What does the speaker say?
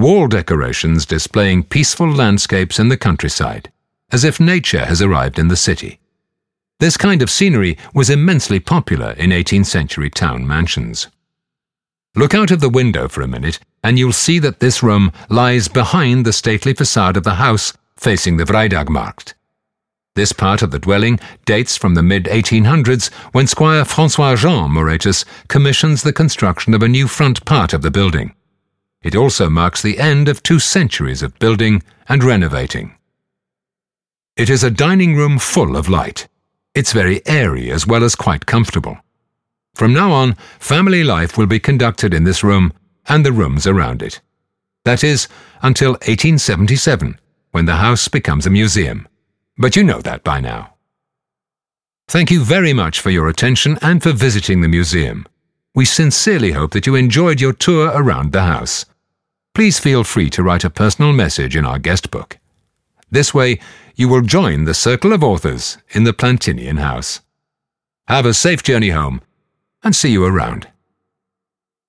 wall decorations displaying peaceful landscapes in the countryside, as if nature has arrived in the city. This kind of scenery was immensely popular in 18th century town mansions. Look out of the window for a minute, and you'll see that this room lies behind the stately facade of the house facing the Vrijdagmarkt. This part of the dwelling dates from the mid 1800s when Squire Francois Jean Moretus commissions the construction of a new front part of the building. It also marks the end of two centuries of building and renovating. It is a dining room full of light. It's very airy as well as quite comfortable. From now on, family life will be conducted in this room and the rooms around it. That is, until 1877, when the house becomes a museum. But you know that by now. Thank you very much for your attention and for visiting the museum. We sincerely hope that you enjoyed your tour around the house. Please feel free to write a personal message in our guest book. This way, you will join the circle of authors in the Plantinian house. Have a safe journey home and see you around.